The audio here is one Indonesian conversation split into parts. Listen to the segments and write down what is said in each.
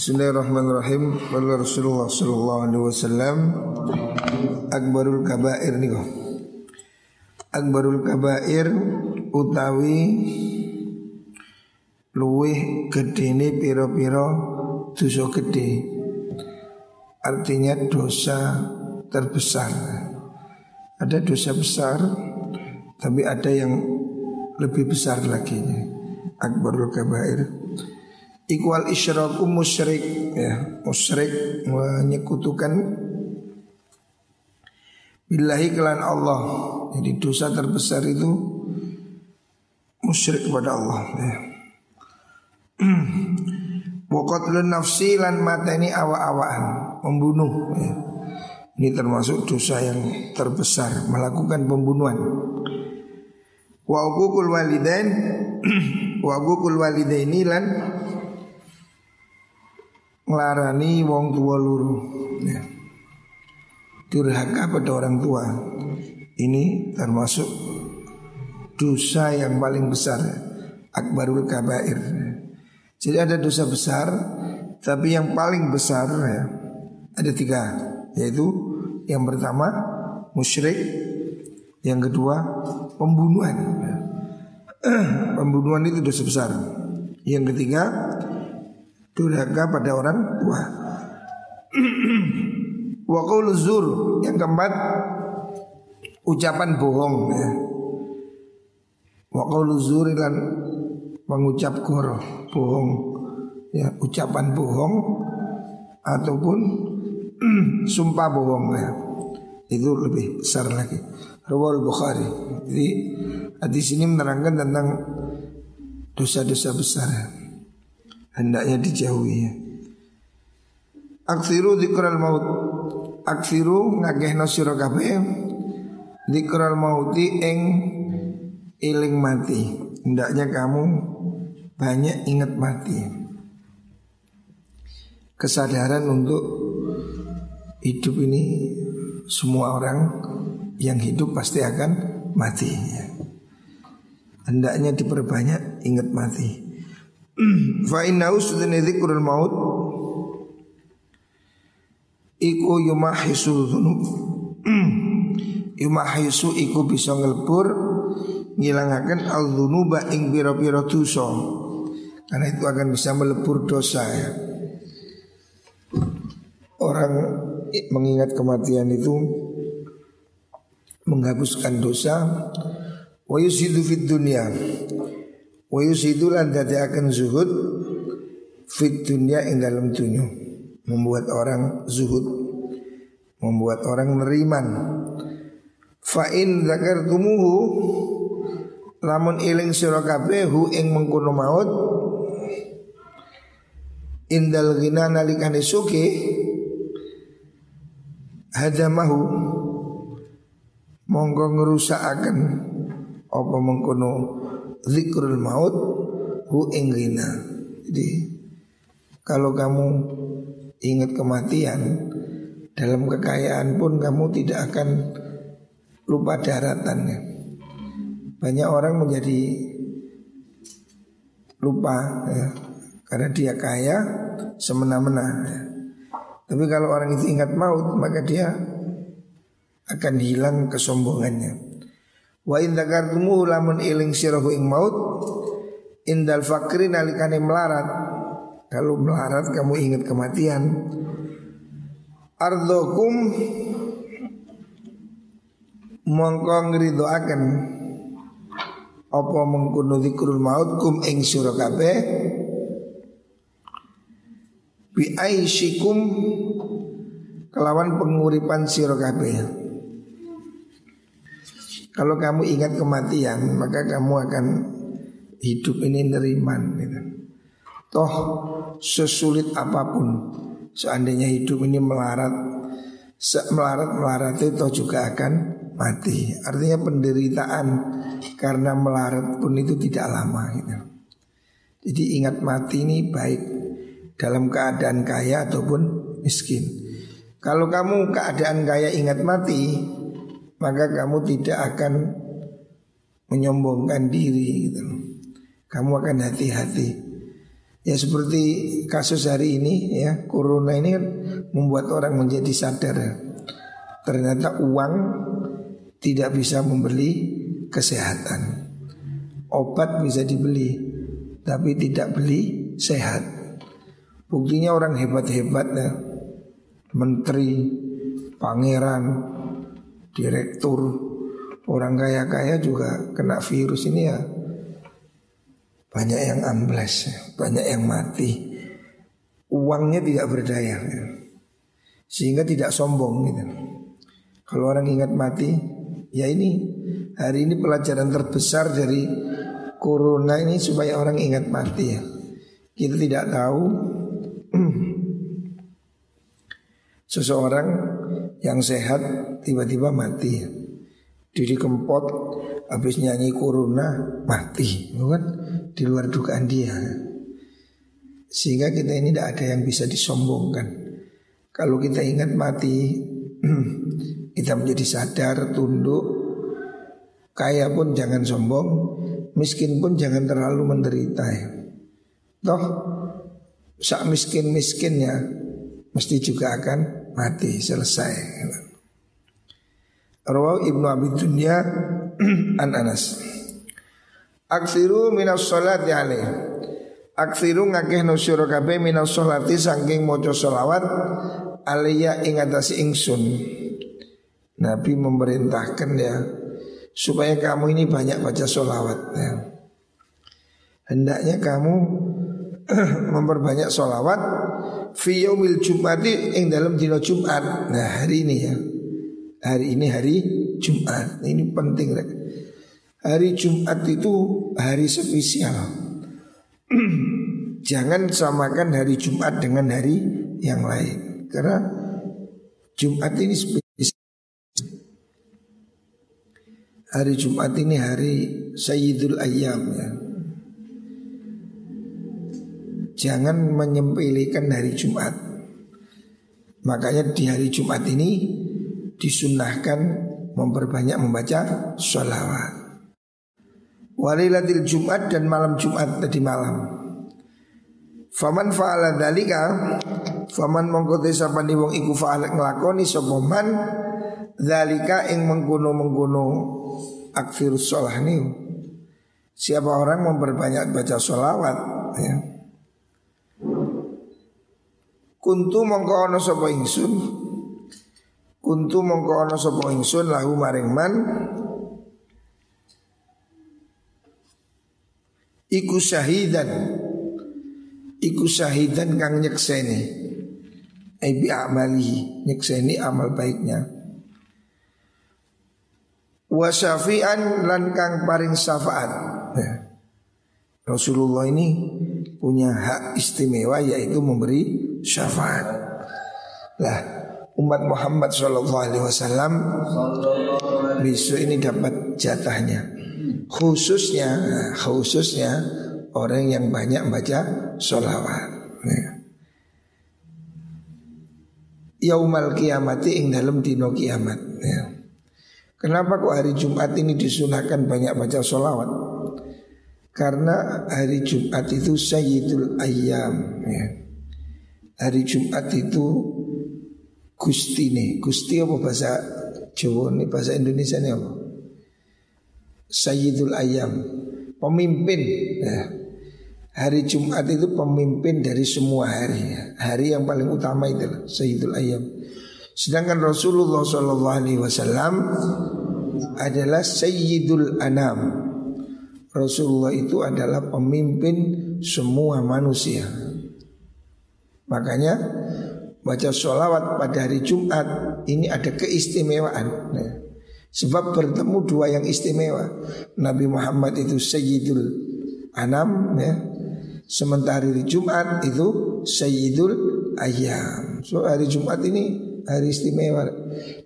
Bismillahirrahmanirrahim. Qala Rasulullah sallallahu alaihi wasallam akbarul kabair niku. Akbarul kabair utawi luwih gedene pira-pira dosa gede. Artinya dosa terbesar. Ada dosa besar tapi ada yang lebih besar lagi. Akbarul kabair Ikwal isyraku musyrik ya musyrik menyekutukan billahi kelan Allah jadi dosa terbesar itu musyrik kepada Allah ya. Waqatlun nafsi lan mateni awa-awaan membunuh ya. Ini termasuk dosa yang terbesar melakukan pembunuhan. Wa walidain wa uququl walidaini lan ngelarani wong tua luru. Ya. Durhaka pada orang tua. Ini termasuk dosa yang paling besar Akbarul kabair. Jadi ada dosa besar Tapi yang paling besar ya, Ada tiga Yaitu yang pertama Musyrik Yang kedua Pembunuhan. Pembunuhan itu dosa besar. Yang ketiga durhaka pada orang tua. Wa zur yang keempat ucapan bohong ya. Wa zur dan mengucap goro bohong ya ucapan bohong ataupun sumpah bohong ya. Itu lebih besar lagi. Rawal Bukhari. Jadi hadis ini menerangkan tentang dosa-dosa besar. Ya hendaknya dijauhi. Ya. Aksiru dikral maut. Aksiru ngagehno sira kabeh. Dikral mauti ing iling mati. Hendaknya kamu banyak ingat mati. Kesadaran untuk hidup ini Semua orang yang hidup pasti akan mati ya. Hendaknya diperbanyak ingat mati Fa innahu sudene dzikrul maut iku yumahisu dzunub. yumahisu iku bisa ngelebur ngilangaken al-dzunuba ing pira-pira dosa. Karena itu akan bisa melebur dosa ya. Orang mengingat kematian itu menghapuskan dosa wa yusidu fid dunya Wa yusidu lan akan zuhud fit dunia ing dalam dunia membuat orang zuhud membuat orang neriman. Fa in zakartumuhu lamun iling sira kabeh hu ing mengkono maut indal ghina nalikane suki hadamahu monggo ngerusakaken apa mengkono zikrul maut hu ingrina. Jadi kalau kamu ingat kematian dalam kekayaan pun kamu tidak akan lupa daratannya. Banyak orang menjadi lupa ya, karena dia kaya semena-mena. Ya. Tapi kalau orang itu ingat maut maka dia akan hilang kesombongannya. Wa in dzakartumu lamun iling sirahu ing maut indal fakri nalikane melarat. Kalau melarat kamu ingat kematian. Ardokum mongko ngridoaken apa mengkono zikrul maut kum ing sira kabeh bi aisyikum kelawan penguripan sira kabeh kalau kamu ingat kematian maka kamu akan hidup ini neriman gitu. Toh sesulit apa pun seandainya hidup ini melarat melarat melarat itu juga akan mati. Artinya penderitaan karena melarat pun itu tidak lama gitu. Jadi ingat mati ini baik dalam keadaan kaya ataupun miskin. Kalau kamu keadaan kaya ingat mati, maka kamu tidak akan menyombongkan diri gitu. Kamu akan hati-hati. Ya seperti kasus hari ini ya Corona ini kan membuat orang menjadi sadar ya. Ternyata uang tidak bisa membeli kesehatan Obat bisa dibeli Tapi tidak beli sehat Buktinya orang hebat-hebat ya Menteri, pangeran, direktur Orang kaya-kaya juga kena virus ini ya banyak yang ambles, banyak yang mati. Uangnya tidak berdaya, sehingga tidak sombong gitu. Kalau orang ingat mati, ya ini hari ini pelajaran terbesar dari corona ini supaya orang ingat mati ya. Kita tidak tahu seseorang yang sehat tiba-tiba mati. Didi Kempot habis nyanyi corona mati, kan? Di luar dugaan dia. Sehingga kita ini tidak ada yang bisa disombongkan. Kalau kita ingat mati, kita menjadi sadar, tunduk. Kaya pun jangan sombong, miskin pun jangan terlalu menderita ya. Toh, sak miskin-miskinnya mesti juga akan mati selesai. Rawahu Ibnu Abi Dunya an Anas. Aksiru minas sholati alaih. Aksiru ngakeh nusyur kabeh minas sholati saking mojo sholawat alaiya ing atas ingsun. Nabi memerintahkan ya supaya kamu ini banyak baca sholawat ya. Hendaknya kamu memperbanyak sholawat fi yaumil jum'ati ing dalam dino Jumat. Nah, hari ini ya. Hari ini hari Jumat. Ini penting rek. Hari Jumat itu hari spesial. Jangan samakan hari Jumat dengan hari yang lain. Karena Jumat ini spesial. Hari Jumat ini hari Sayyidul Ayyam ya. Jangan menyempilikan hari Jumat. Makanya di hari Jumat ini disunahkan memperbanyak membaca sholawat. Walilatil Jumat dan malam Jumat tadi malam. Faman fa'ala dalika Faman mongkote sapani wong iku fa'ala ngelakoni sopoman Dalika ing mengkuno-mengkuno akfir sholah nih Siapa orang memperbanyak baca sholawat ya. Kuntu mongko ono sapa ingsun? Kuntu mongko ana sapa ingsun lahu maring man? Iku syahidan. Iku syahidan kang nyekseni. Ebi amali Nyekseni amal baiknya. Wa syafi'an lan kang paring syafaat. Ya. Rasulullah ini punya hak istimewa yaitu memberi syafaat. Lah umat Muhammad Shallallahu Alaihi Wasallam besok ini dapat jatahnya khususnya khususnya orang yang banyak baca sholawat ya. Yaumal kiamati ing dalam dino kiamat ya. Kenapa kok hari Jumat ini disunahkan banyak baca sholawat Karena hari Jumat itu Sayyidul Ayyam ya. Hari Jumat itu Gusti nih Gusti apa bahasa Jawa nih bahasa Indonesia nih apa? Sayyidul Ayam Pemimpin. Ya. Hari Jumat itu pemimpin dari semua hari. Hari yang paling utama itu Sayyidul Ayam Sedangkan Rasulullah Shallallahu Alaihi Wasallam adalah Sayyidul Anam. Rasulullah itu adalah pemimpin semua manusia Makanya baca sholawat pada hari Jumat ini ada keistimewaan. Nah, sebab bertemu dua yang istimewa. Nabi Muhammad itu Sayyidul Anam ya. Sementara hari Jumat itu Sayyidul Ayam. So hari Jumat ini hari istimewa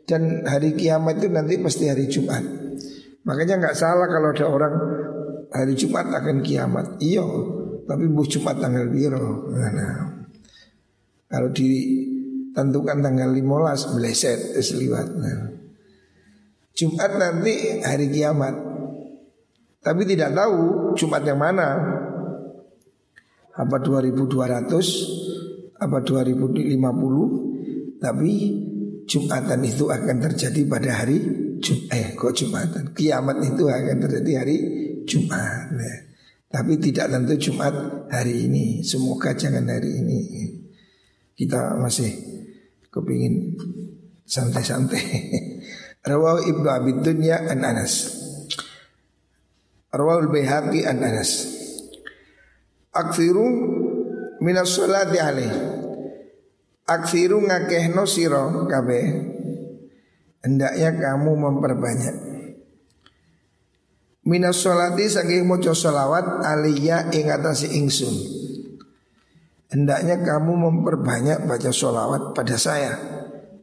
dan hari kiamat itu nanti pasti hari Jumat. Makanya nggak salah kalau ada orang hari Jumat akan kiamat. Iya, tapi buh Jumat tanggal biru. Nah, kalau ditentukan tanggal 15 meleset seliwat. Nah. Jumat nanti hari kiamat. Tapi tidak tahu Jumat yang mana. apa 2200 apa 2050 tapi Jumatan itu akan terjadi pada hari Jumat eh kok Jumatan kiamat itu akan terjadi hari Jumat ya. tapi tidak tentu Jumat hari ini semoga jangan hari ini kita masih kepingin santai-santai. Rawahu Ibnu Abi Dunya an Anas. Rawahul Baihaqi an Anas. Akfiru minas sholati alaih. Aksiru ngakehno siro kabe Hendaknya kamu memperbanyak. Minas sholati saking moco sholawat aliyah ing atasi ingsun Hendaknya kamu memperbanyak baca sholawat pada saya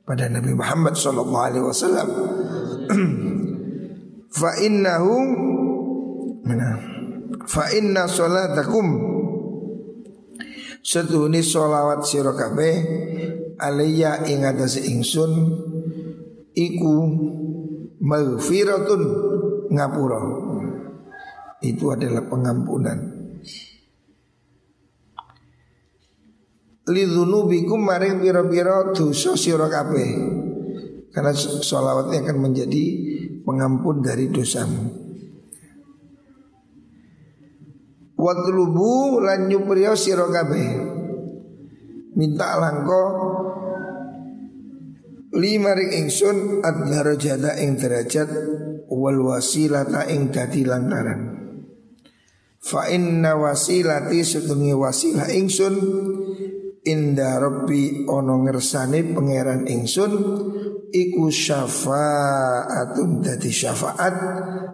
Pada Nabi Muhammad sallallahu alaihi wasallam. Fa innahu mana? Fa inna sholatakum. Setuhuni sholawat siro kabeh Aliyah ing atase ingsun Iku Maghfiratun Ngapura. Itu adalah pengampunan Lidhunubikum maring piro-piro dosa siro kabeh Karena sholawatnya akan menjadi pengampun dari dosamu Watlubu lan nyupriyo sira kabeh. Minta langko lima ring ingsun ad-darajata ing derajat wal wasilata ing dadi lantaran. Fa inna wasilati sedungi wasilah ingsun inda rabbi ono ngersane pangeran ingsun iku syafaatun dadi syafaat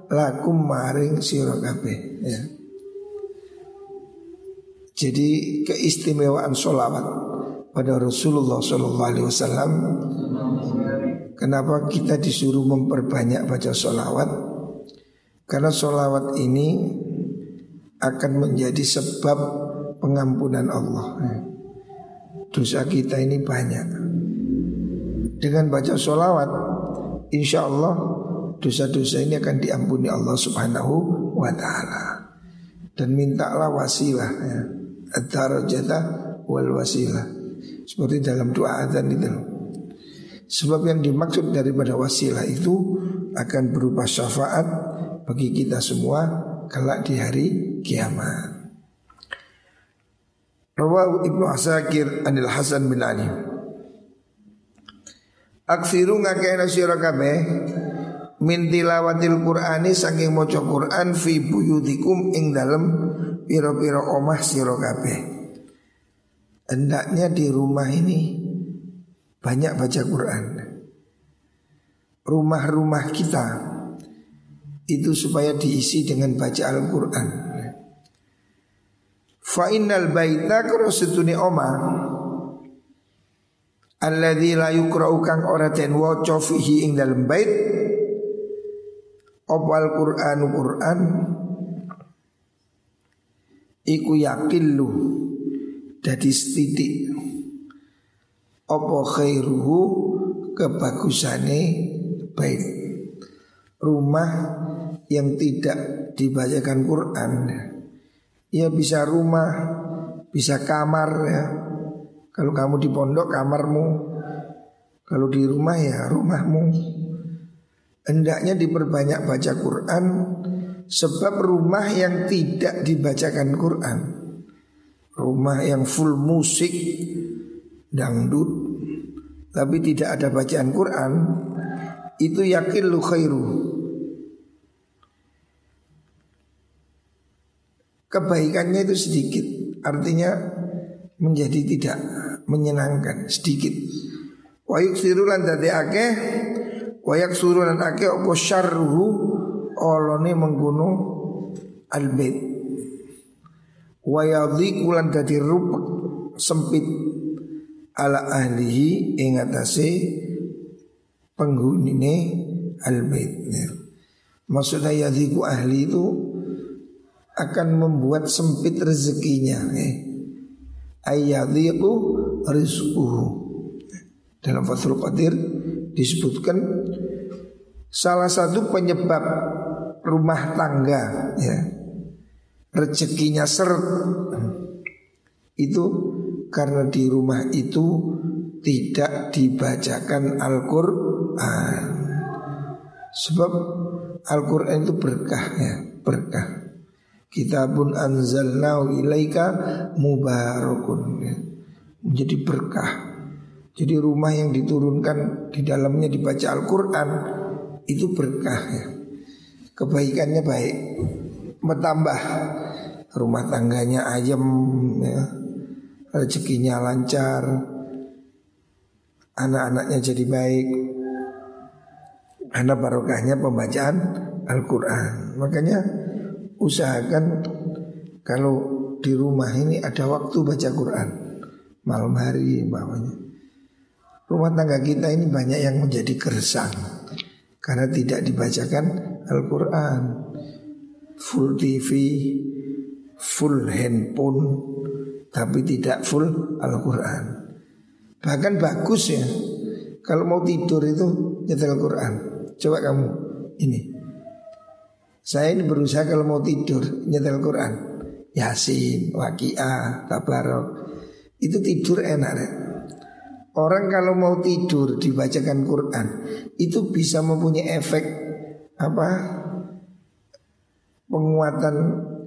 lakum maring sira kabeh ya. Jadi keistimewaan sholawat pada Rasulullah Shallallahu Alaihi Wasallam. Kenapa kita disuruh memperbanyak baca sholawat? Karena sholawat ini akan menjadi sebab pengampunan Allah. Dosa kita ini banyak. Dengan baca sholawat, insya Allah dosa-dosa ini akan diampuni Allah Subhanahu wa Ta'ala. Dan mintalah wasilah ya ad-darajata wal wasilah. Seperti dalam doa azan itu. Sebab yang dimaksud daripada wasilah itu akan berupa syafaat bagi kita semua kelak di hari kiamat. Rawahu Ibnu Asakir Anil Hasan bin Ali. Aksiru ngakena sira min tilawatil Qur'ani saking maca Qur'an fi buyutikum ing dalem piro-piro omah kabeh. Hendaknya di rumah ini banyak baca Quran. Rumah-rumah kita itu supaya diisi dengan baca Al-Quran. Fa innal baita setuni oma Alladzi la yukra'u kang ora den waca fihi ing dalem bait Opal Qur'an Qur'an? Iku lu dadi setitik. Apa khairuhu? Kebagusane bait. Rumah yang tidak dibacakan Quran ya bisa rumah bisa kamar ya. Kalau kamu di pondok kamarmu. Kalau di rumah ya rumahmu. Hendaknya diperbanyak baca Quran Sebab rumah yang tidak dibacakan Quran Rumah yang full musik Dangdut Tapi tidak ada bacaan Quran Itu yakin lu khairu Kebaikannya itu sedikit Artinya menjadi tidak menyenangkan sedikit Wa yuksirulan dadi akeh Wa yaksurulan akeh Opo syarruhu olone menggunung albait wa yadhiqu lan dadi rupek sempit ala ahlihi ing atase penghunine albait ya. maksudnya yadhiqu ahli itu akan membuat sempit rezekinya. Ya. ayyadhiqu rizquhu. Dalam Fathul Qadir disebutkan salah satu penyebab rumah tangga ya rezekinya seret Itu karena di rumah itu tidak dibacakan Al-Quran. Sebab Al-Quran itu berkah ya Berkah Kitabun anzalnahu ilaika mubarakun. Menjadi berkah. Jadi rumah yang diturunkan di dalamnya dibaca Al-Quran Itu berkah ya. Kebaikannya baik. Bertambah. Rumah tangganya ayam ya. Rezekinya lancar. Anak-anaknya jadi baik. Karena barokahnya pembacaan Al-Quran. Makanya usahakan Kalau di rumah ini ada waktu baca Quran. Malam hari bawahnya. Rumah tangga kita ini banyak yang menjadi gersang Karena tidak dibacakan Al-Quran. Full TV Full handphone Tapi tidak full Al-Quran. Bahkan bagus ya Kalau mau tidur itu nyetel Quran. Coba kamu ini Saya ini berusaha kalau mau tidur nyetel Quran Yasin, Waqiah, Tabarok Itu tidur enak ya Orang kalau mau tidur dibacakan Quran Itu bisa mempunyai efek Apa Penguatan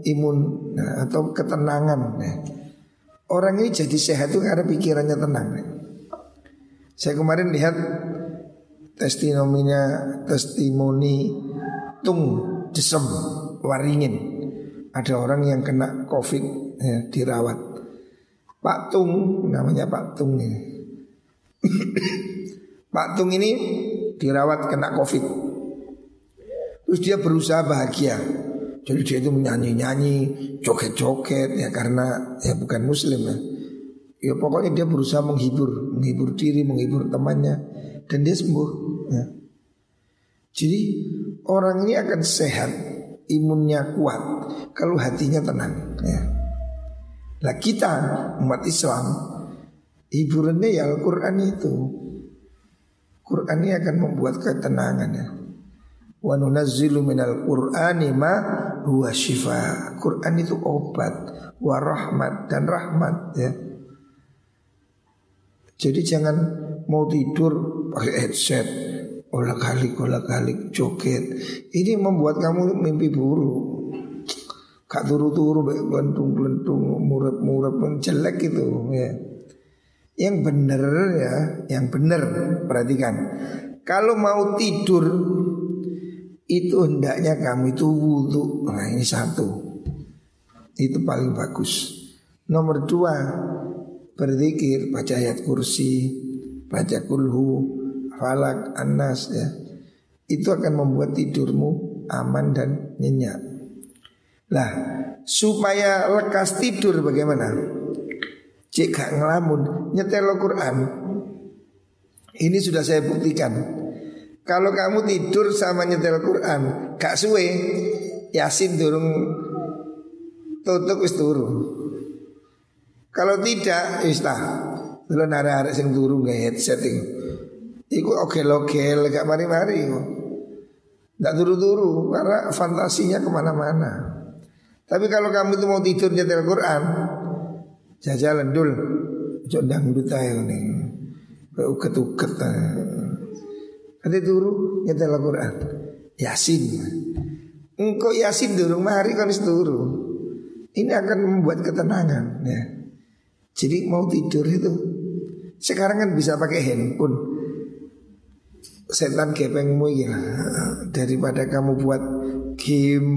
imun nah, Atau ketenangan ya. Orang ini jadi sehat itu karena pikirannya tenang ya. Saya kemarin lihat testimoninya testimoni Tung Jesem Waringin. Ada orang yang kena COVID ya, dirawat. Pak Tung namanya Pak Tung ya. Pak Tung ini dirawat kena COVID. Terus dia berusaha bahagia. Jadi dia itu menyanyi-nyanyi, joget-joget ya karena ya bukan muslim ya. Ya pokoknya dia berusaha menghibur, menghibur diri, menghibur temannya dan dia sembuh. Ya. Jadi orang ini akan sehat, imunnya kuat kalau hatinya tenang. Ya. Nah kita umat Islam hiburannya ya Al-Quran itu. Quran ini akan membuat ketenangan ya. Wa nunazzilu minal Qur'ani ma huwa syifa. Quran itu obat, wa rahmat dan rahmat ya. Jadi jangan mau tidur pakai headset, olah kali olah kali joget. Ini membuat kamu mimpi buruk. Kak turu-turu lentung-lentung murab-murab jelek gitu ya. Yang benar ya, yang benar perhatikan. Kalau mau tidur itu hendaknya kamu itu wudhu. Nah ini satu. Itu paling bagus. Nomor dua, berzikir, baca ayat kursi, baca kulhu, falak, anas ya. Itu akan membuat tidurmu aman dan nyenyak. Lah, supaya lekas tidur bagaimana? Jika ngelamun nyetel Al-Quran Ini sudah saya buktikan Kalau kamu tidur sama nyetel Al-Quran Gak suwe Yasin durung Tutup wis turu kalau tidak, istah. Dulu nara-nara sing turu nggak headset itu. Iku oke-oke, gak mari-mari. Gak turu-turu karena fantasinya ke mana-mana. Tapi kalau kamu itu mau tidur nyetel Quran, jajalan dul, jodang duta yang nih, uket-uket. Nanti turu nyetel Quran, Yasin. Engkau Yasin dulu mari kan turu. Ini akan membuat ketenangan ya. Jadi mau tidur itu sekarang kan bisa pakai handphone. Setan kepengmu ya daripada kamu buat game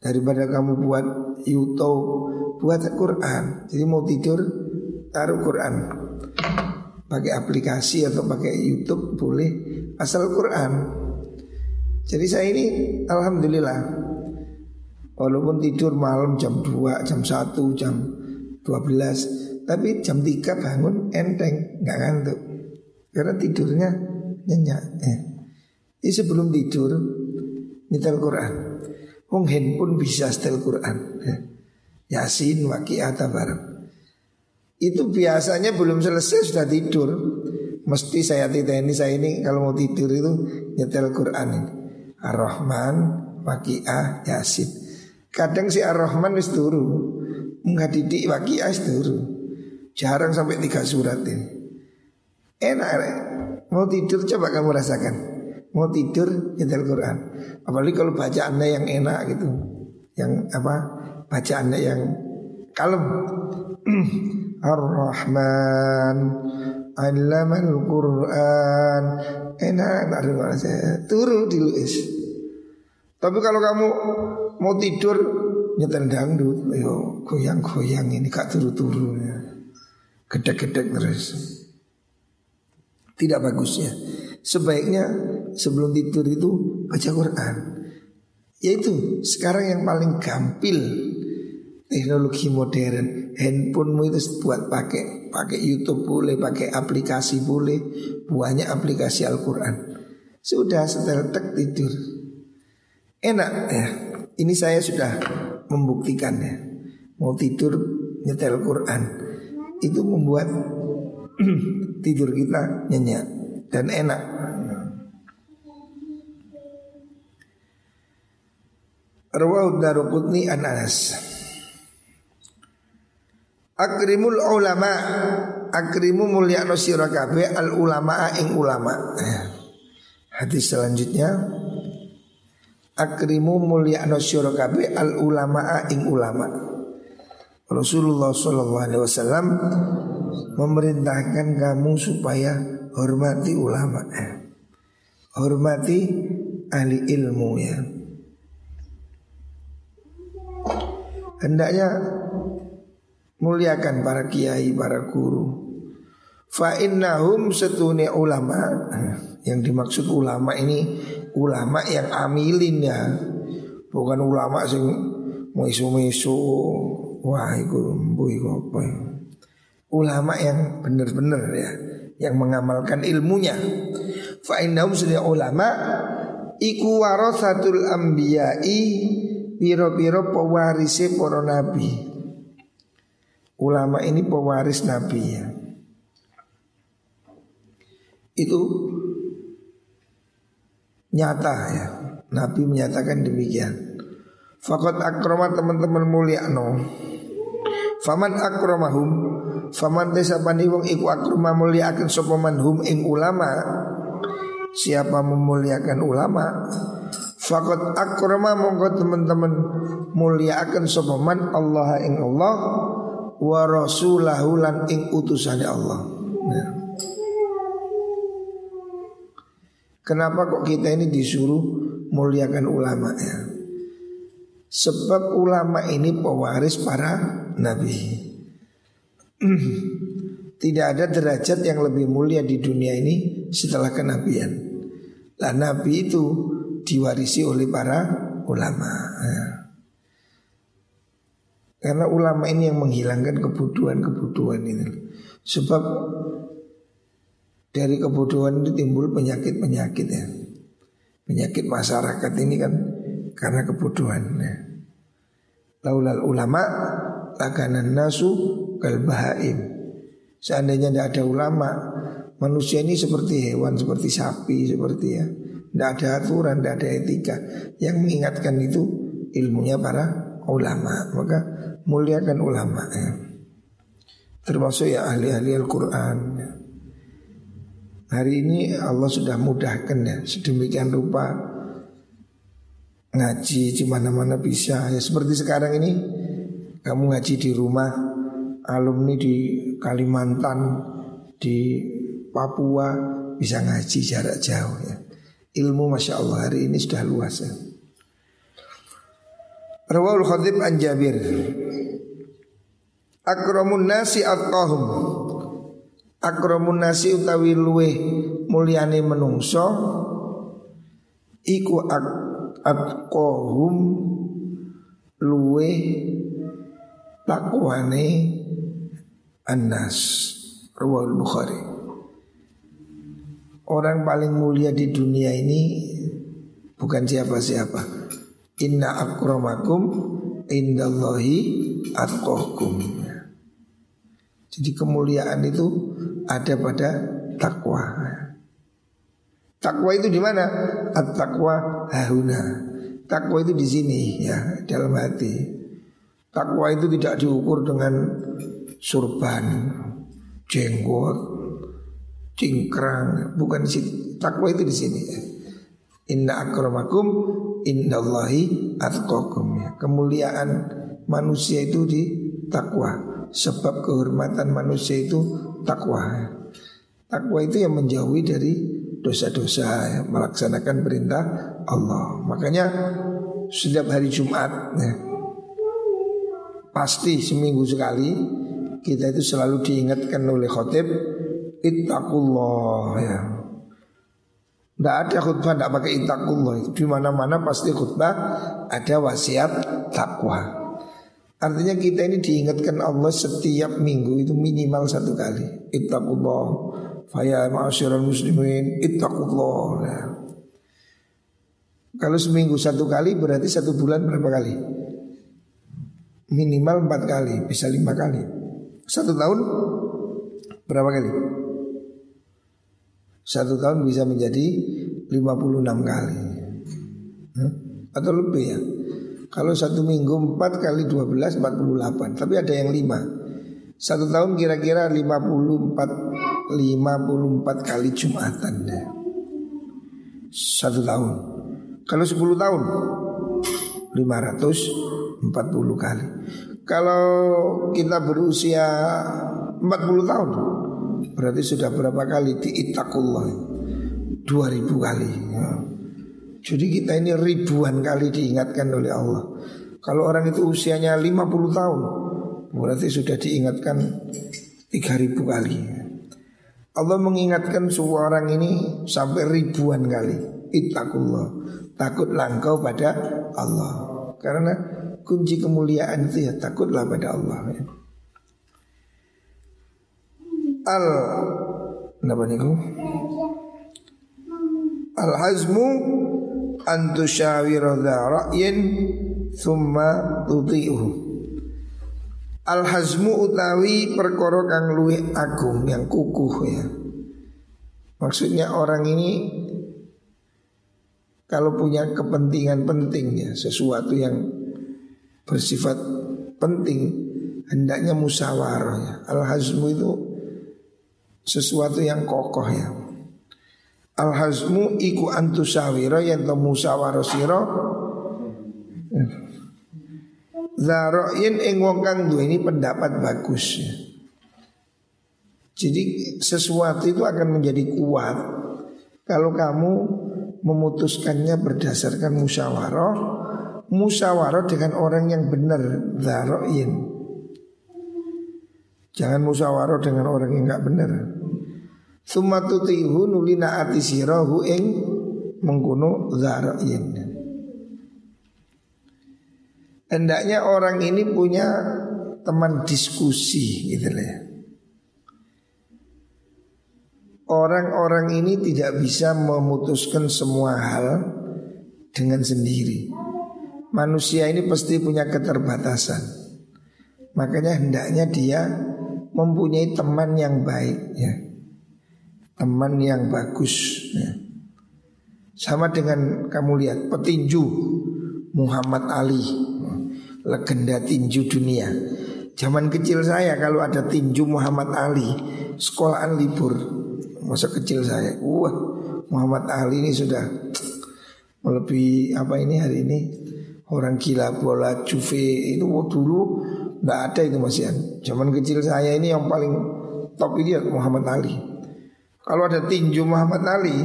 daripada kamu buat YouTube buat Quran. Jadi mau tidur taruh Quran. Pakai aplikasi atau pakai YouTube boleh asal Quran. Jadi saya ini alhamdulillah walaupun tidur malam jam 2, jam 1, jam 12 Tapi jam 3 bangun enteng nggak ngantuk Karena tidurnya nyenyak ya. Jadi sebelum tidur Nyetel Quran Wong handphone bisa setel Quran ya. Yasin, Waqi'ah, bareng Itu biasanya belum selesai sudah tidur Mesti saya ini saya ini kalau mau tidur itu nyetel Quran ini Ar-Rahman, Waqi'ah, Yasin Kadang si Ar-Rahman wis turu Enggak didik waki ais turu. Jarang sampai tiga surat ini. Enak, enak. Mau tidur coba kamu rasakan. Mau tidur nyetel Quran. Apalagi kalau bacaannya yang enak gitu. Yang apa? Bacaannya yang kalem. Ar-Rahman Allamal Quran Enak enak saya Turu di Luis Tapi kalau kamu mau tidur nyetel dangdut, yo goyang-goyang ini kak turu-turu ya. Gedek-gedek terus. Tidak bagusnya. Sebaiknya sebelum tidur itu baca Quran. Yaitu sekarang yang paling gampil teknologi modern. Handphonemu itu buat pakai pakai YouTube boleh, pakai aplikasi boleh, banyak aplikasi Al-Qur'an. Sudah setel tek tidur. Enak ya. Ini saya sudah membuktikannya. Mau tidur nyetel Quran itu membuat tidur kita nyenyak dan enak. Rawahud Daruqutni an Anas. Akrimul ulama Akrimu mulia sira kabeh al ulama ing ulama. Hadis selanjutnya Akrimu mulia sira kabeh al ulama ing ulama. Rasulullah Shallallahu Alaihi Wasallam memerintahkan kamu supaya hormati ulama, hormati ahli ilmu ya. Hendaknya muliakan para kiai, para guru. Fa innahum setune ulama yang dimaksud ulama ini ulama yang amilin ya, bukan ulama sing misu-misu Wah itu bu apa ya? Ulama yang benar-benar ya Yang mengamalkan ilmunya. Fa innahum ulama Iku warasatul ambiyai Piro-piro pewarise para nabi. Ulama ini pewaris nabi ya. Itu nyata ya. Nabi menyatakan demikian. Fakat akroma teman-teman mulia no. Faman akromahum Faman desa bani wong iku akroma muliakan sopaman hum ing ulama Siapa memuliakan ulama Fakot akroma monggo teman-teman muliakan sopaman Allah ing Allah Wa rasulahu lan ing utusannya Allah nah. Kenapa kok kita ini disuruh muliakan ulama ya Sebab ulama ini pewaris para Nabi. Tidak ada derajat yang lebih mulia di dunia ini setelah kenabian. Lah Nabi itu diwarisi oleh para ulama. Ya. Karena ulama ini yang menghilangkan kebutuhan-kebutuhan ini. Sebab dari kebutuhan itu timbul penyakit-penyakit ya. Penyakit masyarakat ini kan karena kebutuhan ya. Laulal ulama lakanan nasu kal bahaim. Seandainya tidak ada ulama, manusia ini seperti hewan, seperti sapi, seperti ya. Tidak ada aturan, tidak ada etika. Yang mengingatkan itu ilmunya para ulama. Maka muliakan ulama ya. Termasuk ya ahli-ahli Al-Quran ya. Hari ini Allah sudah mudahkan ya Sedemikian rupa Ngaji di mana-mana bisa ya Seperti sekarang ini kamu ngaji di rumah alumni di Kalimantan, di Papua bisa ngaji jarak jauh ya. Ilmu masya Allah hari ini sudah luas ya. Rawal Khatib an Jabir Akramun nasi atqahum Akramun nasi utawi luwe mulyane menungso Iku atqahum luwe takwane Anas Rawal Bukhari Orang paling mulia di dunia ini Bukan siapa-siapa Inna akramakum Indallahi atqakum Jadi kemuliaan itu ada pada takwa Takwa itu di mana? At-takwa hahuna. Takwa itu di sini ya, dalam hati. Takwa itu tidak diukur dengan surban, jenggot, cingkrang, bukan di sini. Takwa itu di sini ya. Inna akramakum indallahi atqakum ya. Kemuliaan manusia itu di takwa. Sebab kehormatan manusia itu takwa. Takwa itu yang menjauhi dari dosa-dosa ya, melaksanakan perintah Allah. Makanya setiap hari Jumat ya, pasti seminggu sekali kita itu selalu diingatkan oleh khotib ittaqullah ya. Tidak ada khutbah tidak pakai ittaqullah di mana-mana pasti khutbah ada wasiat takwa. Artinya kita ini diingatkan Allah setiap minggu itu minimal satu kali. Ittaqullah. Faya ma'asyiral muslimin ittaqullah. Nah. Kalau seminggu satu kali berarti satu bulan berapa kali? Minimal empat kali, bisa lima kali. Satu tahun berapa kali? Satu tahun bisa menjadi 56 kali hmm? Atau lebih ya Kalau satu minggu 4 kali 12 48 Tapi ada yang 5 Satu tahun kira-kira 54 54 kali Jumatan ya. Satu tahun Kalau 10 tahun 540 kali Kalau kita berusia 40 tahun Berarti sudah berapa kali? Diitakullah 2000 kali. Ya. Jadi kita ini ribuan kali diingatkan oleh Allah. Kalau orang itu usianya 50 tahun Berarti sudah diingatkan 3000 kali. Allah mengingatkan semua orang ini sampai ribuan kali. Ittaqullah. Takutlah engkau pada Allah. Karena kunci kemuliaan itu ya takutlah pada Allah ya al apa niku? Al hazmu an tusyawira ra'yin thumma tuti'uhu. Al hazmu utawi perkara kang luwih agung yang kukuh ya. Maksudnya orang ini kalau punya kepentingan penting ya, sesuatu yang bersifat penting hendaknya musyawarah ya. Al hazmu itu sesuatu yang kokoh ya. Al hazmu iku antusawira yang to musyawarah sira. Zaroin ing wong kang ini pendapat bagus ya. Jadi sesuatu itu akan menjadi kuat kalau kamu memutuskannya berdasarkan musyawarah, musyawarah dengan orang yang benar, zaroin. Jangan musyawarah dengan orang yang nggak benar. Sumatutihu nulina ati sirahu ing mengkuno zarain. Hendaknya orang ini punya teman diskusi gitu. Orang-orang ini tidak bisa memutuskan semua hal dengan sendiri. Manusia ini pasti punya keterbatasan. Makanya hendaknya dia mempunyai teman yang baik ya. Teman yang bagus ya. Sama dengan kamu lihat petinju Muhammad Ali Legenda tinju dunia Zaman kecil saya kalau ada tinju Muhammad Ali Sekolahan libur Masa kecil saya Wah Muhammad Ali ini sudah Melebihi apa ini hari ini Orang gila bola Juve itu dulu Nggak ada itu Mas Ian. Zaman kecil saya ini yang paling top ini ya Muhammad Ali. Kalau ada tinju Muhammad Ali,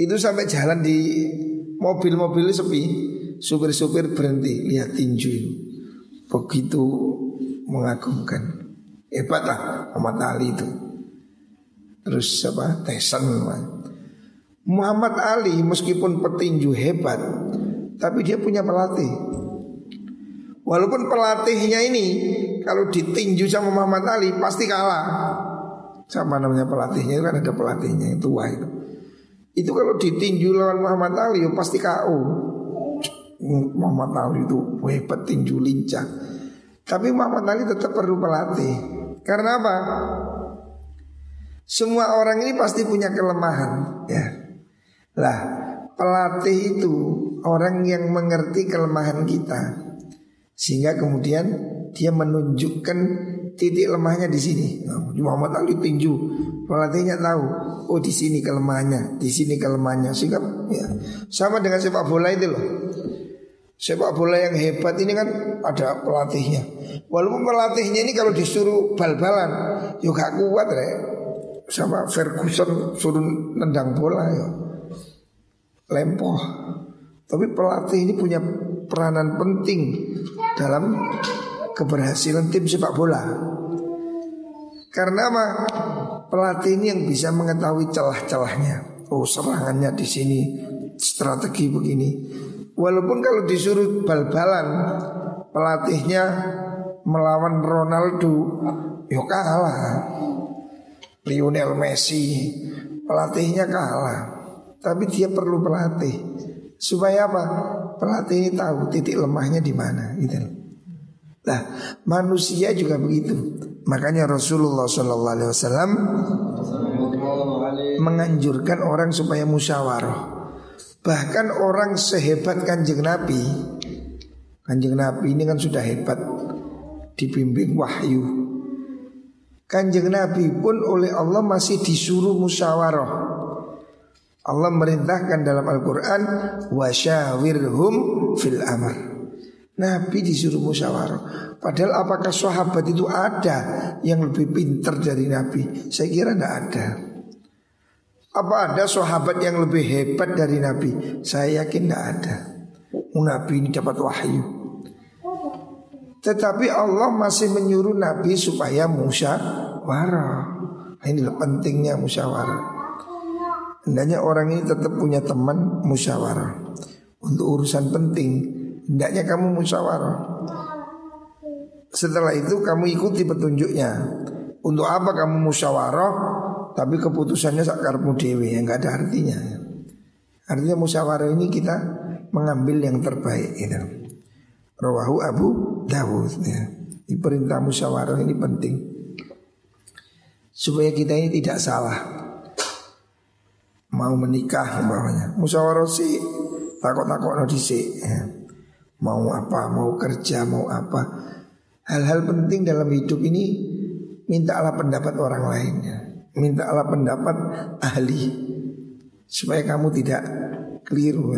itu sampai jalan di mobil-mobil sepi, supir-supir berhenti lihat tinju itu. Begitu mengagumkan. Hebat lah Muhammad Ali itu. Terus apa? Tyson. Muhammad Ali meskipun petinju hebat, tapi dia punya pelatih. Walaupun pelatihnya ini kalau ditinju sama Muhammad Ali pasti kalah. Sama namanya pelatihnya itu kan ada pelatihnya yang tua itu. Itu kalau ditinju lawan Muhammad Ali ya pasti KO. Muhammad Ali itu hebat tinju lincah. Tapi Muhammad Ali tetap perlu pelatih. Karena apa? Semua orang ini pasti punya kelemahan, ya. Lah, pelatih itu orang yang mengerti kelemahan kita. Sehingga kemudian dia menunjukkan titik lemahnya di sini. Nah, Muhammad Ali tinju, pelatihnya tahu, oh di sini kelemahannya, di sini kelemahannya. Sehingga ya, sama dengan sepak bola itu loh. Sepak bola yang hebat ini kan ada pelatihnya. Walaupun pelatihnya ini kalau disuruh bal-balan, juga ya kuat ya. Sama Ferguson suruh nendang bola ya. Lempoh. Tapi pelatih ini punya peranan penting dalam keberhasilan tim sepak bola. Karena apa? Pelatih ini yang bisa mengetahui celah-celahnya. Oh, serangannya di sini, strategi begini. Walaupun kalau disuruh bal-balan, pelatihnya melawan Ronaldo, yo kalah. Lionel Messi, pelatihnya kalah. Tapi dia perlu pelatih. Supaya apa? Pelatih ini tahu titik lemahnya di mana gitu. Nah, manusia juga begitu. Makanya Rasulullah Shallallahu Alaihi Wasallam menganjurkan orang supaya musyawarah. Bahkan orang sehebat kanjeng Nabi, kanjeng Nabi ini kan sudah hebat, dibimbing wahyu. Kanjeng Nabi pun oleh Allah masih disuruh musyawarah. Allah merintahkan dalam Al-Quran Wasyawirhum fil amr Nabi disuruh musyawarah. Padahal apakah sahabat itu ada yang lebih pintar dari Nabi? Saya kira tidak ada. Apa ada sahabat yang lebih hebat dari Nabi? Saya yakin tidak ada. Nabi ini dapat wahyu. Tetapi Allah masih menyuruh Nabi supaya musyawarah. Inilah pentingnya musyawarah. Hendaknya orang ini tetap punya teman musyawarah. Untuk urusan penting Hendaknya kamu musyawarah. Setelah itu kamu ikuti petunjuknya. Untuk apa kamu musyawarah? Tapi keputusannya sakarmu dewi Yang gak ada artinya. Artinya musyawarah ini kita Mengambil yang terbaik gitu. Rawahu Abu Dawud ya. Di perintah musyawarah ini penting. Supaya kita ini tidak salah Mau menikah bawahnya Musyawarah sih Takut-takut no ya. Mau apa, mau kerja, mau apa. Hal-hal penting dalam hidup ini Mintalah pendapat orang lainnya Mintalah pendapat ahli Supaya kamu tidak keliru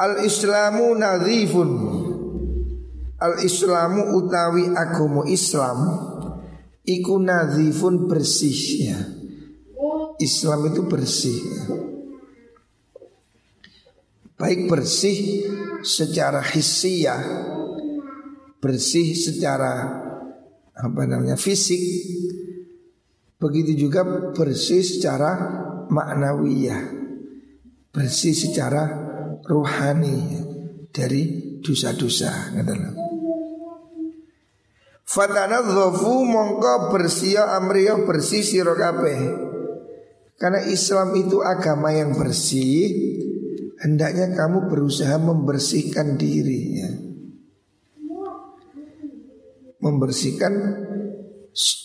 Al-Islamu nadhifun. Al-Islamu utawi agomo Islam Iku nadhifun bersih ya Islam itu bersih. Baik bersih secara hissiyah Bersih secara apa namanya fisik. Begitu juga bersih secara maknawiyah Bersih secara ruhani dari dosa-dosa Fatana dhofu mongko bersih amriyo bersih sirokape Karena Islam itu agama yang bersih hendaknya kamu berusaha membersihkan diri ya. Membersihkan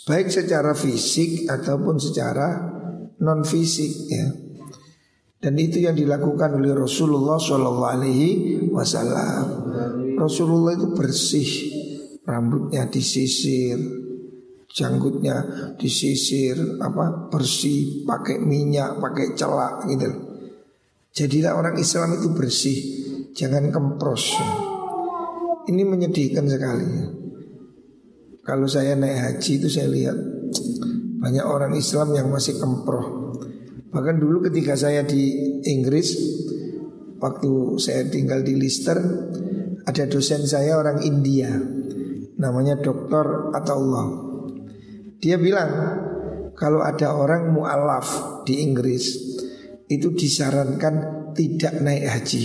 baik secara fisik ataupun secara non fisik ya. Dan itu yang dilakukan oleh Rasulullah Wasallam. Rasulullah itu bersih, rambutnya disisir, janggutnya disisir, apa bersih, pakai minyak, pakai celak gitu. Jadilah orang Islam itu bersih Jangan kempros Ini menyedihkan sekali Kalau saya naik haji itu saya lihat Banyak orang Islam yang masih kemproh Bahkan dulu ketika saya di Inggris Waktu saya tinggal di Leicester Ada dosen saya orang India Namanya Dr. Ataullah Dia bilang Kalau ada orang mu'alaf di Inggris itu disarankan tidak naik haji.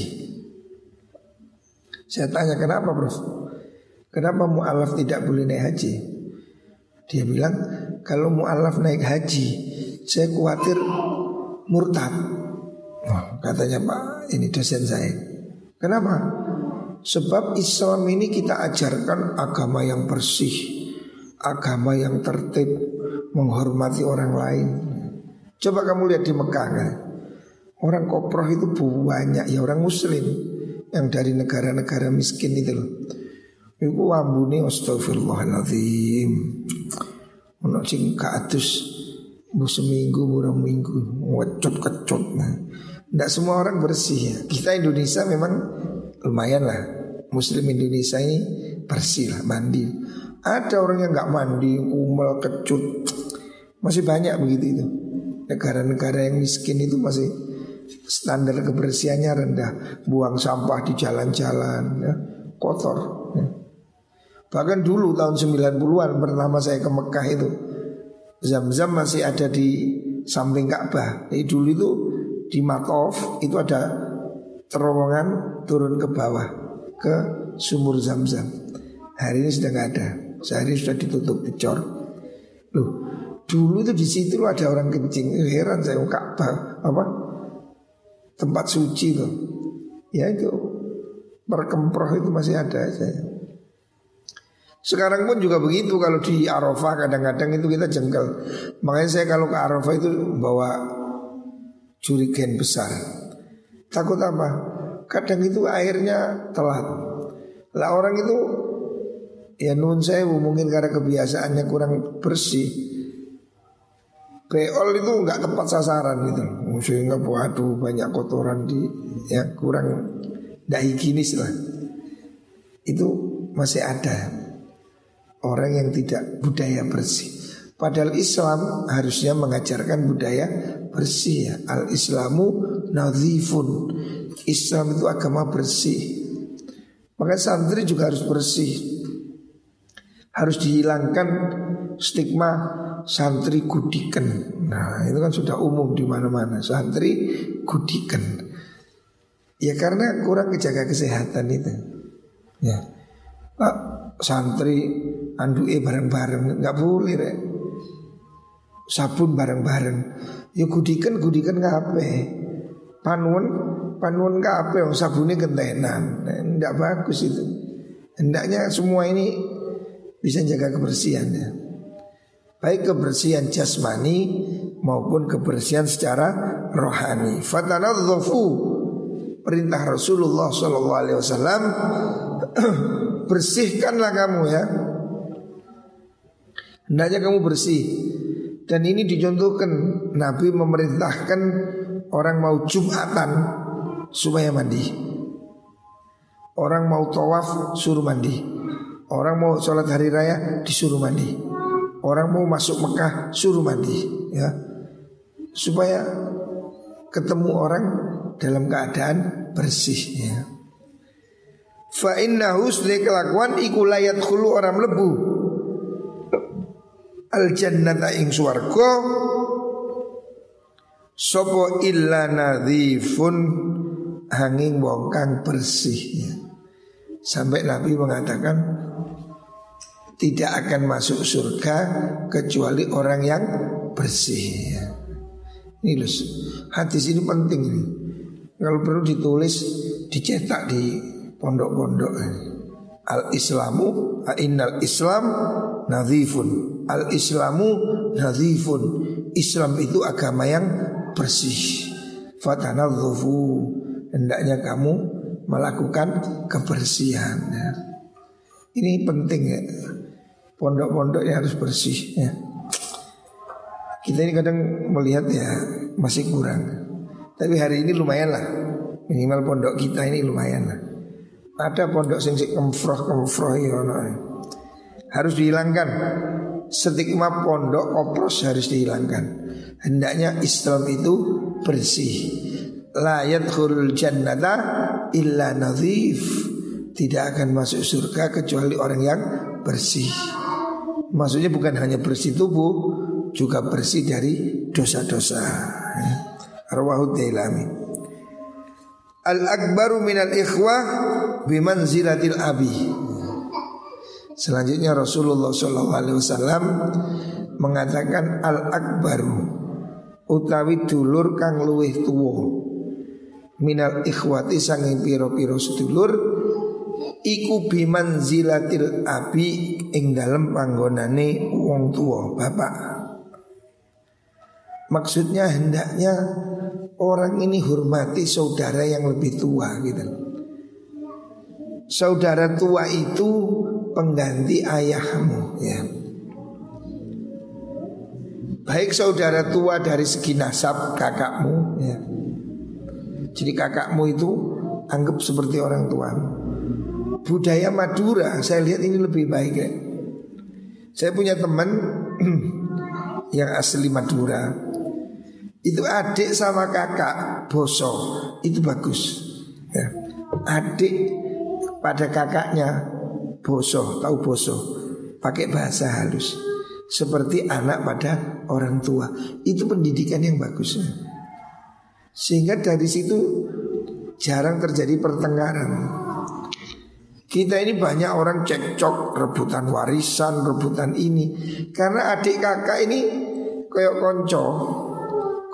Saya tanya kenapa Prof? Kenapa mu'alaf tidak boleh naik haji? Dia bilang kalau mu'alaf naik haji saya khawatir murtad. Katanya Pak ini dosen saya. Kenapa? Sebab Islam ini kita ajarkan agama yang bersih, agama yang tertib, menghormati orang lain. Coba kamu lihat di Mekah kan. Orang koproh itu banyak ya orang muslim yang dari negara-negara miskin itu loh. Iku wambune astagfirullahaladzim. Ono sing kados bu seminggu burung minggu wecut kecut nah. Tidak semua orang bersih ya. Kita Indonesia memang lumayan lah. Muslim Indonesia ini bersih lah, mandi. Ada orang yang nggak mandi, umel kecut. Masih banyak begitu itu. Negara-negara yang miskin itu masih standar kebersihannya rendah. Buang sampah di jalan-jalan, ya, kotor. Ya. Bahkan dulu tahun 90-an pertama saya ke Mekah itu Zam-zam masih ada di samping Ka'bah Jadi dulu itu di Makov itu ada terowongan turun ke bawah Ke sumur Zam-zam Hari ini sudah nggak ada Sehari sudah ditutup dicor Loh dulu itu di situ ada orang kencing Heran saya Ka'bah apa tempat suci loh Ya itu perkemproh itu masih ada saya sekarang pun juga begitu kalau di Arafah kadang-kadang itu kita jengkel. Makanya saya kalau ke Arafah itu bawa curigen besar. Takut apa? Kadang itu airnya telat. Lah orang itu ya nun saya mungkin karena kebiasaannya kurang bersih. Beol itu nggak tepat sasaran gitu Sehingga waduh banyak kotoran di ya kurang tidak higienis lah. Itu masih ada orang yang tidak budaya bersih. Padahal Islam harusnya mengajarkan budaya bersih ya. Al Islamu nadhifun. Islam itu agama bersih. Maka santri juga harus bersih. Harus dihilangkan stigma santri gudikan. Nah, itu kan sudah umum di mana-mana. Santri gudikan. Ya karena kurang kejaga kesehatan itu. Ya. Pak, santri anduke bareng-bareng nggak boleh rek sabun bareng-bareng ya gudikan gudikan ngape panuan panuan ngape oh, sabunnya gentenan nggak bagus itu hendaknya semua ini bisa jaga kebersihan ya baik kebersihan jasmani maupun kebersihan secara rohani. Fatanadzafu perintah Rasulullah Shallallahu Alaihi Wasallam bersihkanlah kamu ya. Hendaknya kamu bersih. Dan ini dicontohkan Nabi memerintahkan Orang mau jumatan Supaya mandi. Orang mau tawaf suruh mandi Orang mau sholat hari raya disuruh mandi Orang mau masuk Mekah suruh mandi ya Supaya ketemu orang dalam keadaan bersih ya. Fa innahu kelakuan iku layat khulu orang lebu al jannata ing swarga sapa illa nadhifun hanging wong kang bersih ya. Sampai Nabi mengatakan tidak akan masuk surga kecuali orang yang bersih. Ini loh, hadis ini penting ini. Kalau perlu ditulis, dicetak di pondok-pondok. Al Islamu, innal Islam nadhifun. Al Islamu nadhifun. Islam itu agama yang bersih. Fatanadhufu. Hendaknya kamu melakukan kebersihan. Ini penting ya. Pondok-pondok yang harus bersih ya. Kita ini kadang melihat ya masih kurang. Tapi hari ini lumayan lah. Minimal pondok kita ini lumayan lah. Ada pondok sing kemfroh kemfroh ya harus dihilangkan. Stigma pondok opros harus dihilangkan. Hendaknya Islam itu bersih. La yadkhulul jannata illa nadhif. Tidak akan masuk surga kecuali orang yang bersih. Maksudnya bukan hanya bersih tubuh, juga bersih dari dosa-dosa. Arwahu Dailami. Al-akbaru minal ikhwah bimanzilatil abi. Selanjutnya Rasulullah SAW mengatakan al akbaru utawi dulur kang luwih tuwo minal ikhwati sanging piro-piro sedulur iku biman zilatil abi ing dalem panggonane wong tuwa bapak Maksudnya hendaknya orang ini hormati saudara yang lebih tua gitu saudara tua itu pengganti ayahmu ya. Baik saudara tua dari segi nasab kakakmu ya. Jadi kakakmu itu anggap seperti orang tua. Budaya Madura saya lihat ini lebih baik ya. Saya punya teman yang asli Madura. Itu adik sama kakak boso itu bagus. Ya. Adik pada kakaknya boso, tahu boso, pakai bahasa halus seperti anak pada orang tua. Itu pendidikan yang bagus. Sehingga dari situ jarang terjadi pertengkaran. Kita ini banyak orang cekcok, rebutan warisan, rebutan ini. Karena adik kakak ini kayak konco.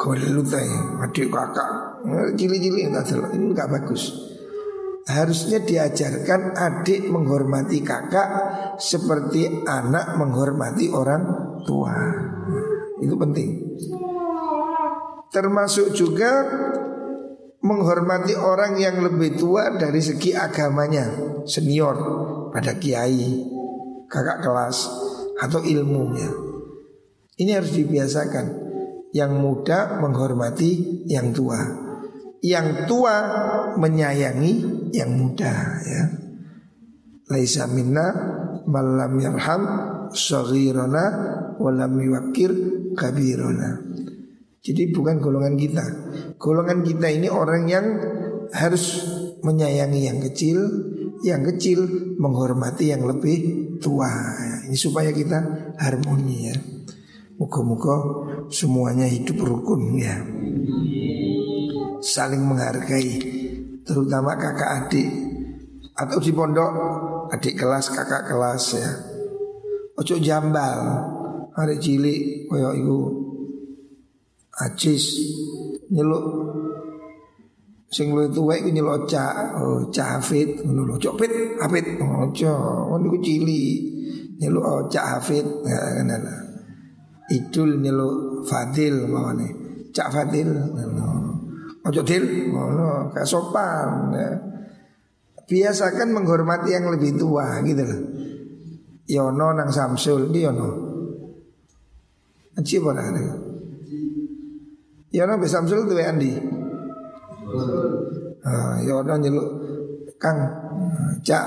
Golut ya, adik kakak. Cili-cili ini nggak bagus. Harusnya diajarkan adik menghormati kakak seperti anak menghormati orang tua. Itu penting. Termasuk juga menghormati orang yang lebih tua dari segi agamanya, senior pada kiai, kakak kelas atau ilmunya. Ini harus dibiasakan. Yang muda menghormati yang tua yang tua menyayangi yang muda ya. Laisa minna malam yarham saghirana walam yuwakir kabirona. Jadi bukan golongan kita. Golongan kita ini orang yang harus menyayangi yang kecil, yang kecil menghormati yang lebih tua. Ini supaya kita harmoni ya. Moga-moga semuanya hidup rukun ya saling menghargai terutama kakak adik atau di pondok adik kelas kakak kelas ya ojo jambal hari cilik koyo iku acis nyeluk sing luwih tuwek iku nyeluk cak oh cak hafid ngono lho cok pit hafid ojo ngono iku cilik nyeluk oh cak hafid ya kan idul nyeluk fadil mawane cak fadil ngono Ojo dil, ngono, gak sopan. Ya. Biasakan menghormati yang lebih tua gitu loh. Yono nang Samsul di Yono. Aci apa Yono be Samsul tuh Andi. Ah, Yono nyeluk Kang Cak.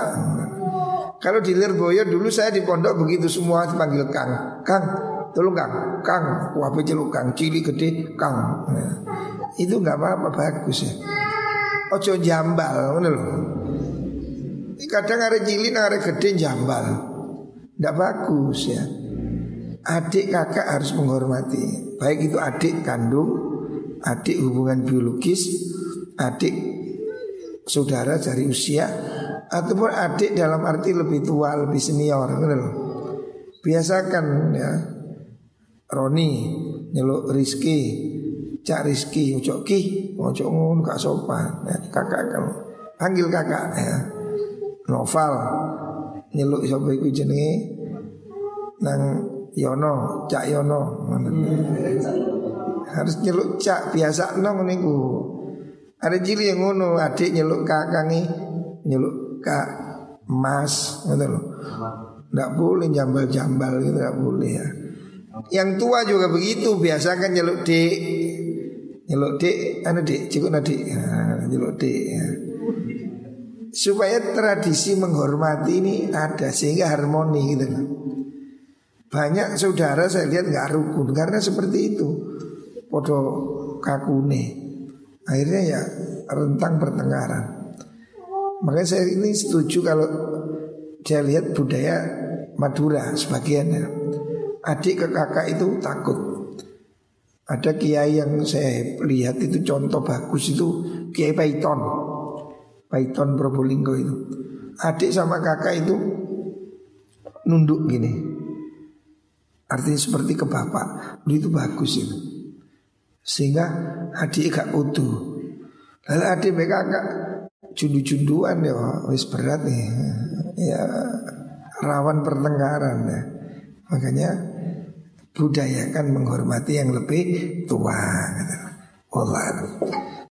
Kalau di Lirboyo dulu saya di pondok begitu semua dipanggil Kang. Kang, tolong Kang. Kang, wabe celuk Kang, cili gede Kang. Nah itu nggak apa-apa bagus ya. Ojo jambal, ngono lho. Kadang ada cilik, ada gede jambal. Nggak bagus ya. Adik kakak harus menghormati. Baik itu adik kandung, adik hubungan biologis, adik saudara dari usia, ataupun adik dalam arti lebih tua, lebih senior, ngono Biasakan ya. Roni nyeluk Rizky Cak Rizki, ojo ki, ojo ngono gak sopan. Ya, kakak kamu panggil kakak ya. Novel nyeluk sapa iku jenenge nang Yono, Cak Yono. Harus nyeluk Cak biasa nong niku. Ada cili yang ngono, adik nyeluk kakangi, nyeluk kak Mas, ngono lho. Enggak boleh jambal-jambal gitu, enggak boleh ya. Yang tua juga begitu, biasakan nyeluk dek Nyeluk dik, anu dik, cukup nadik nah, Nyeluk dik ya. Supaya tradisi menghormati ini ada Sehingga harmoni gitu kan Banyak saudara saya lihat nggak rukun Karena seperti itu Podo kakune Akhirnya ya rentang pertengkaran Makanya saya ini setuju kalau Saya lihat budaya Madura sebagiannya Adik ke kakak itu takut ada kiai yang saya lihat itu contoh bagus itu Kiai Paiton. Paiton Probolinggo itu. Adik sama kakak itu nunduk gini. Artinya seperti ke bapak. Itu bagus itu. Sehingga adik gak utuh. Lalu adik kakak jundu-junduan ya wis berat nih. Ya rawan pertengkaran ya. Makanya budayakan menghormati yang lebih tua. Gitu. Allah.